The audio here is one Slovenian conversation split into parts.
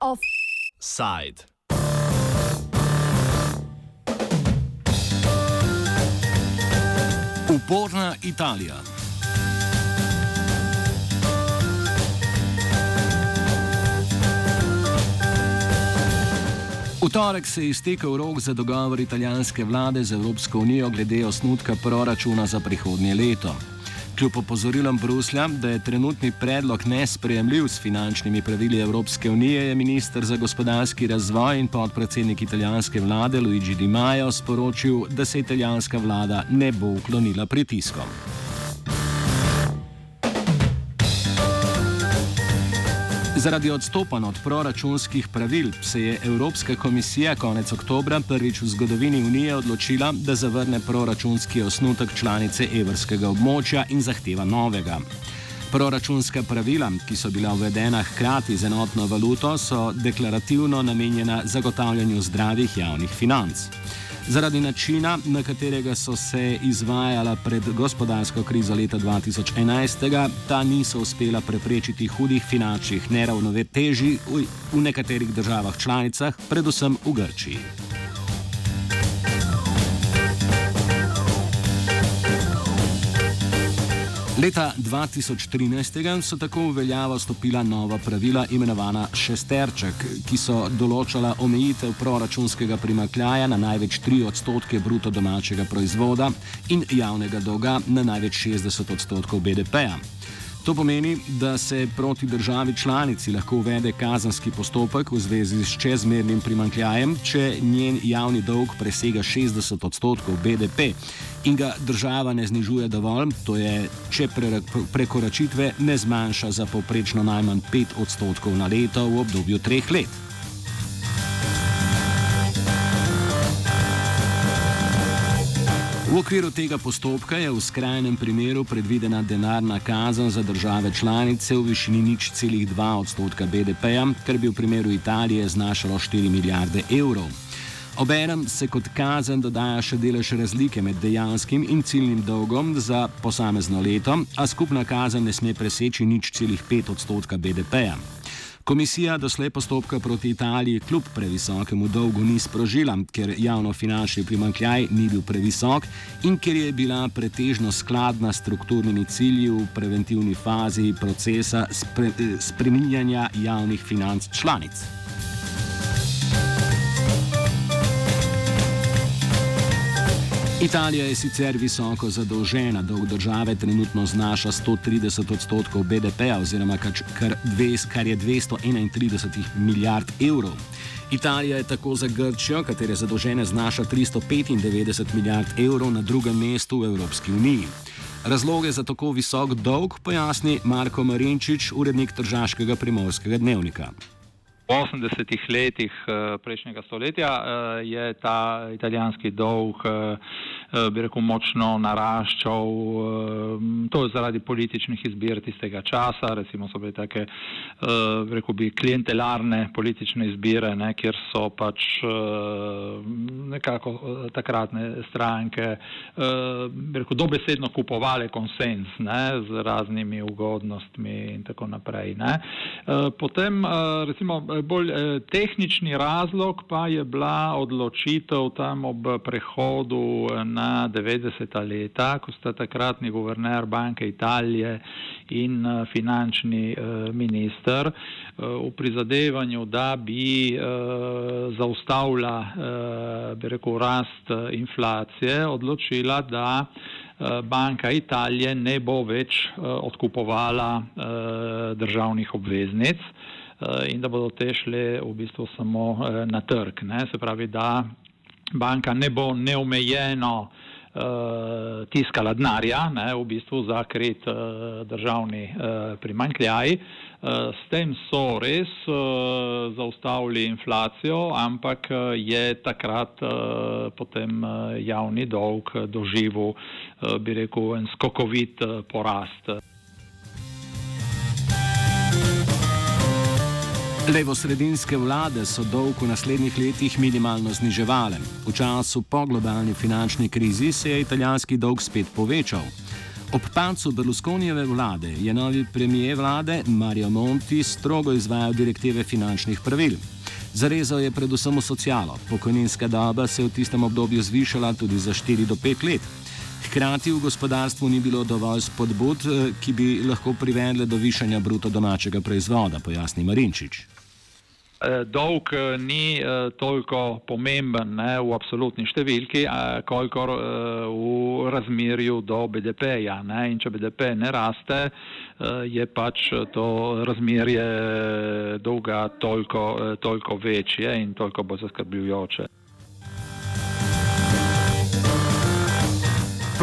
Offside. Uporna Italija. V torek se je iztekel rok za dogovor italijanske vlade z Evropsko unijo glede osnutka proračuna za prihodnje leto. Kljub opozorilom Bruslja, da je trenutni predlog nesprejemljiv s finančnimi pravili Evropske unije, je ministr za gospodarski razvoj in podpredsednik italijanske vlade Luigi Di Maio sporočil, da se italijanska vlada ne bo uklonila pritiskom. Zaradi odstopanj od proračunskih pravil se je Evropska komisija konec oktobra prvič v zgodovini Unije odločila, da zavrne proračunski osnutek članice evrskega območja in zahteva novega. Proračunska pravila, ki so bila uvedena hkrati z enotno valuto, so deklarativno namenjena zagotavljanju zdravih javnih financ. Zaradi načina, na katerega so se izvajala pred gospodarsko krizo leta 2011, ta niso uspela preprečiti hudih finančnih neravnotežij v nekaterih državah članicah, predvsem v Grčiji. Leta 2013 so tako v veljavo stopila nova pravila, imenovana šesterček, ki so določala omejitev proračunskega primakljaja na največ 3 odstotke bruto domačega proizvoda in javnega dolga na največ 60 odstotkov BDP-ja. To pomeni, da se proti državi članici lahko uvede kazanski postopek v zvezi s čezmernim primankljajem, če njen javni dolg presega 60 odstotkov BDP in ga država ne znižuje dovolj, to je, če prekoračitve ne zmanjša za povprečno najmanj 5 odstotkov na leto v obdobju treh let. V okviru tega postopka je v skrajnem primeru predvidena denarna kazen za države članice v višini nič celih 2 odstotka BDP-ja, kar bi v primeru Italije znašalo 4 milijarde evrov. Obenem se kot kazen dodaja še delež razlike med dejanskim in ciljnim dolgom za posamezno leto, a skupna kazen ne sme preseči nič celih 5 odstotka BDP-ja. Komisija doslej postopka proti Italiji kljub previsokemu dolgu ni sprožila, ker javnofinančni primankljaj ni bil previsok in ker je bila pretežno skladna s strukturnimi cilji v preventivni fazi procesa spre, spreminjanja javnih financ članic. Italija je sicer visoko zadolžena, dolg države trenutno znaša 130 odstotkov BDP-ja oziroma kar, dve, kar je 231 milijard evrov. Italija je tako za Grčijo, katere zadolžene znaša 395 milijard evrov, na drugem mestu v Evropski uniji. Razloge za tako visok dolg pojasni Marko Marinčič, urednik Tržaškega primorskega dnevnika. V 80-ih letih eh, prejšnjega stoletja eh, je ta italijanski dolg eh, bi rekel, močno naraščal. To je zaradi političnih izbir tistega časa, recimo so bile take, rekel, bi klientelarne politične izbire, ne, kjer so pač nekako takratne stranke, bi rekel, dobesedno kupovale konsens ne, z raznimi ugodnostmi in tako naprej. Ne. Potem, recimo, bolj tehnični razlog pa je bila odločitev tam ob prehodu na 90-ta leta, ko sta takratni guverner Banke Italije in eh, finančni eh, minister eh, v prizadevanju, da bi zaustavila, bi rekel, rast inflacije, odločila, da Banka Italije ne bo več odkupovala državnih obveznic in da bodo te šle v bistvu samo na trg. Ne? Se pravi, da banka ne bo neomejeno uh, tiskala denarja, v bistvu za krit državni primankljaj. S tem so res zaustavili inflacijo, ampak je takrat potem javni dolg doživel, bi rekel, en skokovit porast. Levo-sredinske vlade so dolg v naslednjih letih minimalno zniževale. V času po globalni finančni krizi se je italijanski dolg spet povečal. Ob pancu Berlusconijeve vlade je novi premijer vlade Mario Monti strogo izvajal direktive finančnih pravil. Zarezal je predvsem socialo. Pokojninska doba se je v tistem obdobju zvišala tudi za 4 do 5 let. Hkrati v gospodarstvu ni bilo dovolj spodbud, eh, ki bi lahko privedle do višanja bruto domačega proizvoda, pojasni Marinčič. Eh, dolg eh, ni eh, toliko pomemben ne, v absolutni številki, kolikor v razmerju do BDP-ja. In če BDP ne raste, je pač to razmerje dolga toliko, toliko večje in toliko bolj zaskrbljujoče.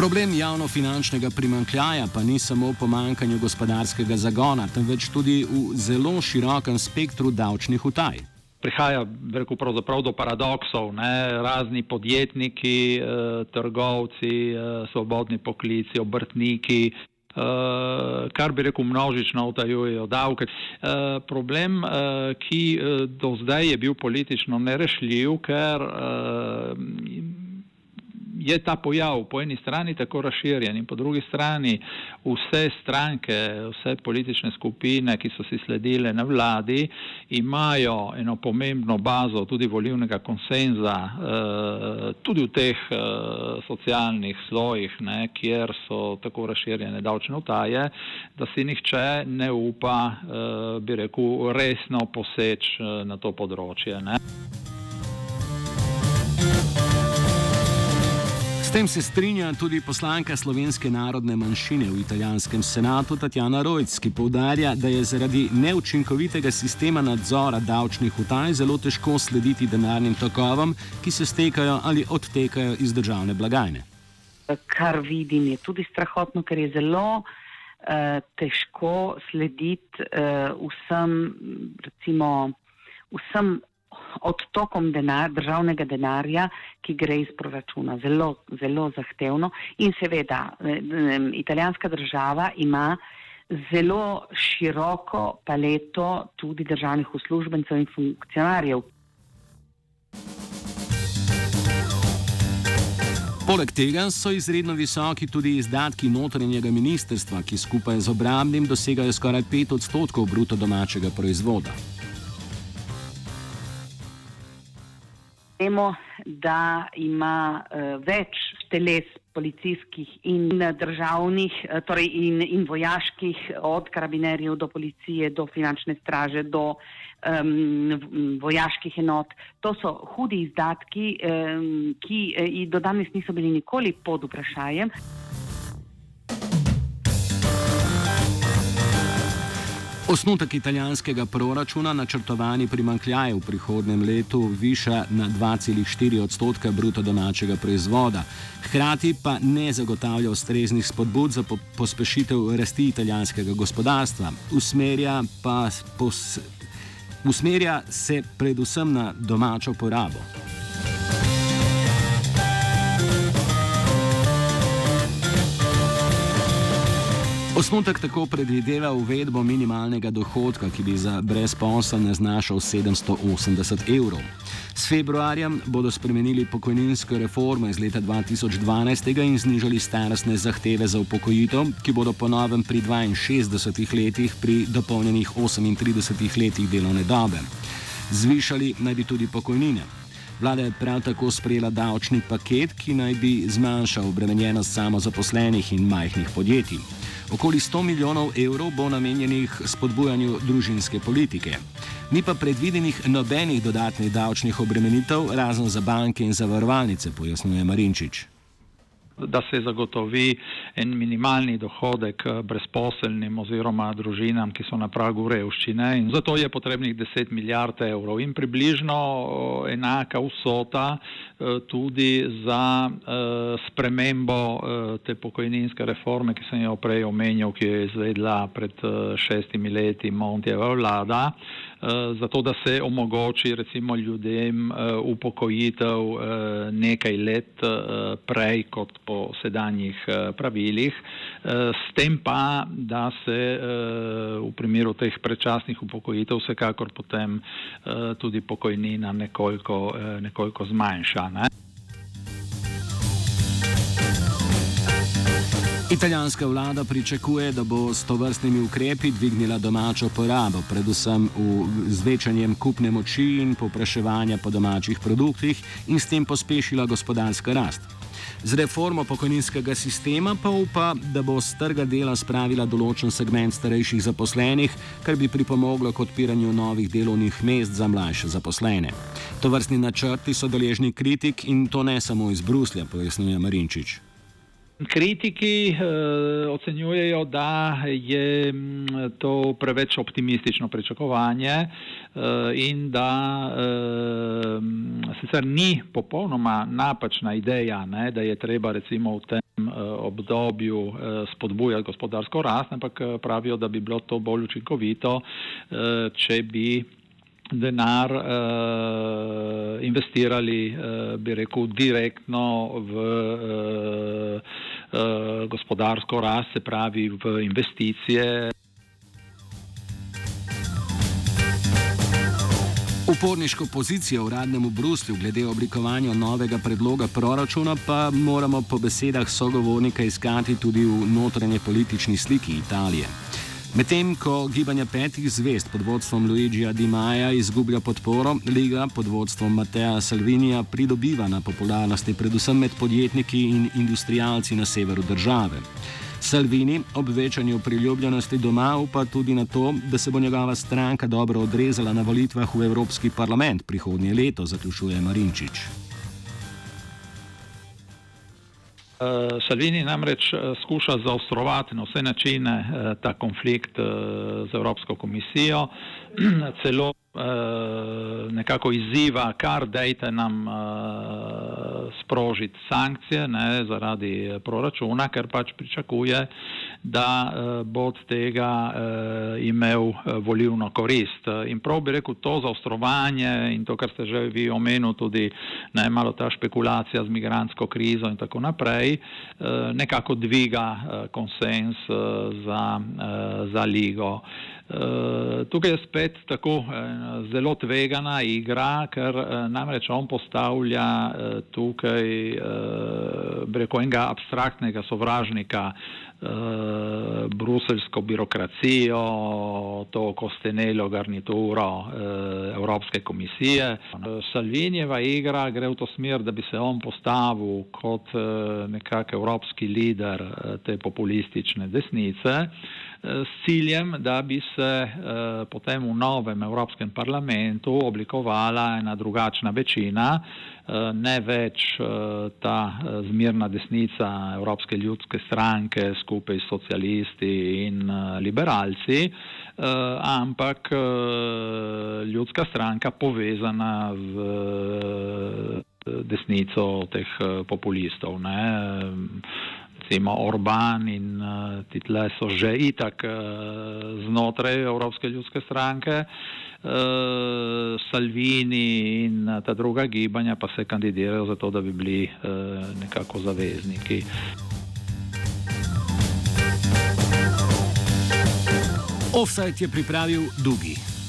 Problem javnofinančnega primankljaja pa ni samo v pomankanju gospodarskega zagona, temveč tudi v zelo širokem spektru davčnih utaj. Prihaja rekel, do paradoksov, ne? razni podjetniki, eh, trgovci, eh, svobodni poklici, obrtniki, eh, kar bi rekel množično utajujejo davke. Eh, problem, eh, ki eh, do zdaj je bil politično nerešljiv, ker eh, je ta pojav po eni strani tako razširjen in po drugi strani vse stranke, vse politične skupine, ki so si sledile na vladi, imajo eno pomembno bazo tudi volivnega konsenza, eh, tudi v teh eh, socialnih slojih, ne, kjer so tako razširjene davčne utaje, da si nihče ne upa, eh, bi rekel, resno poseč na to področje. Ne. Tem se strinja tudi poslanka slovenske narodne manjšine v italijanskem senatu Tatjana Rojc, ki povdarja, da je zaradi neučinkovitega sistema nadzora davčnih utaj zelo težko slediti denarnim tokovom, ki se stekajo ali odtekajo iz državne blagajne. Kar vidim, je tudi strahotno, ker je zelo uh, težko slediti uh, vsem, recimo, vsem odtokom denar, državnega denarja, ki gre iz proračuna. Zelo, zelo zahtevno. In seveda, italijanska država ima zelo široko paleto tudi državnih uslužbencev in funkcionarjev. Poleg tega so izredno visoki tudi izdatki notranjega ministrstva, ki skupaj z obrambnim dosegajo skoraj 5 odstotkov bruto domačega proizvoda. Vemo, da ima uh, več teles policijskih in državnih, uh, torej in, in vojaških, od karabinerjev do policije, do finančne straže, do um, vojaških enot. To so hudi izdatki, um, ki uh, do danes niso bili nikoli pod vprašajem. Osnutek italijanskega proračuna načrtovani primankljaj v prihodnem letu viša na 2,4 odstotka bruto domačega proizvoda, hkrati pa ne zagotavlja ustreznih spodbud za po pospešitev rasti italijanskega gospodarstva. Usmerja, pa pos usmerja se predvsem na domačo porabo. Osnutek tako predvideva uvedbo minimalnega dohodka, ki bi za brezposelne znašal 780 evrov. S februarjem bodo spremenili pokojninsko reformo iz leta 2012 in znižali starostne zahteve za upokojitev, ki bodo ponovem pri 62 letih pri dopolnjenih 38 letih delovne dobe. Zvišali naj bi tudi pokojnine. Vlada je prav tako sprejela davčni paket, ki naj bi zmanjšal obremenjenost samozaposlenih in majhnih podjetij. Okoli 100 milijonov evrov bo namenjenih spodbujanju družinske politike. Ni pa predvidenih nobenih dodatnih davčnih obremenitev, razen za banke in zavarovalnice, pojasnjuje Marinčič da se zagotovi en minimalni dohodek eh, brezposelnim oziroma družinam, ki so na pragu revščine. In zato je potrebnih 10 milijard evrov in približno eh, enaka vsota eh, tudi za spremembo te pokojninske reforme, ki sem jo prej omenjal, ki je izvedla pred šestimi leti Montjeva vlada. Zato da se omogoči recimo ljudem upokojitev nekaj let prej kot po sedanjih pravilih, s tem pa, da se v primeru teh predčasnih upokojitev vsekakor potem tudi pokojnina nekoliko, nekoliko zmanjša. Ne? Italijanska vlada pričakuje, da bo s tovrstnimi ukrepi dvignila domačo porabo, predvsem z večanjem kupne moči in popraševanja po domačih produktih in s tem pospešila gospodarska rast. Z reformo pokojninskega sistema pa upa, da bo z trga dela spravila določen segment starejših zaposlenih, kar bi pripomoglo k odpiranju novih delovnih mest za mlajše zaposlene. To vrstni načrti so deležni kritik in to ne samo iz Bruslja, pojasnjuje Marinčič. Kritiki eh, ocenjujejo, da je mm, to preveč optimistično pričakovanje eh, in da eh, sicer ni popolnoma napačna ideja, ne, da je treba recimo v tem obdobju spodbujati gospodarsko rast, ampak pravijo, da bi bilo to bolj učinkovito, če bi denar uh, investirali, uh, bi rekel, direktno v uh, uh, gospodarsko rast, se pravi v investicije. Uporniško pozicijo v uradnem Bruslju glede oblikovanja novega predloga proračuna pa moramo po besedah sogovornika iskati tudi v notranje politični sliki Italije. Medtem ko gibanje petih zvest pod vodstvom Luigija Di Maja izgublja podporo, Liga pod vodstvom Mateja Salvinija pridobiva na popularnosti predvsem med podjetniki in industrijalci na severu države. Salvini ob večanju priljubljenosti doma upa tudi na to, da se bo njegova stranka dobro odrezala na volitvah v Evropski parlament prihodnje leto, zaključuje Marinčič. Salvini namreč uh, skuša zaostrovati na vse načine uh, ta konflikt uh, z Evropsko komisijo, celo nekako izziva, kar dejte nam uh, sprožiti sankcije ne, zaradi proračuna, ker pač pričakuje, da bo od tega imel volivno korist. In prav bi rekel, to zaostrovanje in to, kar ste že vi omenili, tudi najmalo ta špekulacija z migransko krizo in tako naprej, nekako dviga konsens za, za ligo. Uh, tukaj je spet tako uh, zelo tvegana igra, ker uh, namreč on postavlja tukaj preko enega abstraktnega sovražnika bruselsko birokracijo, to kostenelo garnituro Evropske komisije. Salvinjeva igra gre v to smer, da bi se on postavil kot uh, nekak evropski lider te populistične desnice s ciljem, da bi se eh, potem v novem Evropskem parlamentu oblikovala ena drugačna večina, eh, ne več eh, ta zmirna desnica Evropske ljudske stranke skupaj s socialisti in liberalci, ampak ljudska stranka povezana z desnico teh populistov. Ne recimo Orban in uh, ti tle so že itak uh, znotraj Evropske ljudske stranke, uh, Salvini in uh, ta druga gibanja pa se kandidirajo za to, da bi bili uh, nekako zavezniki. Offside je pripravil Dugi.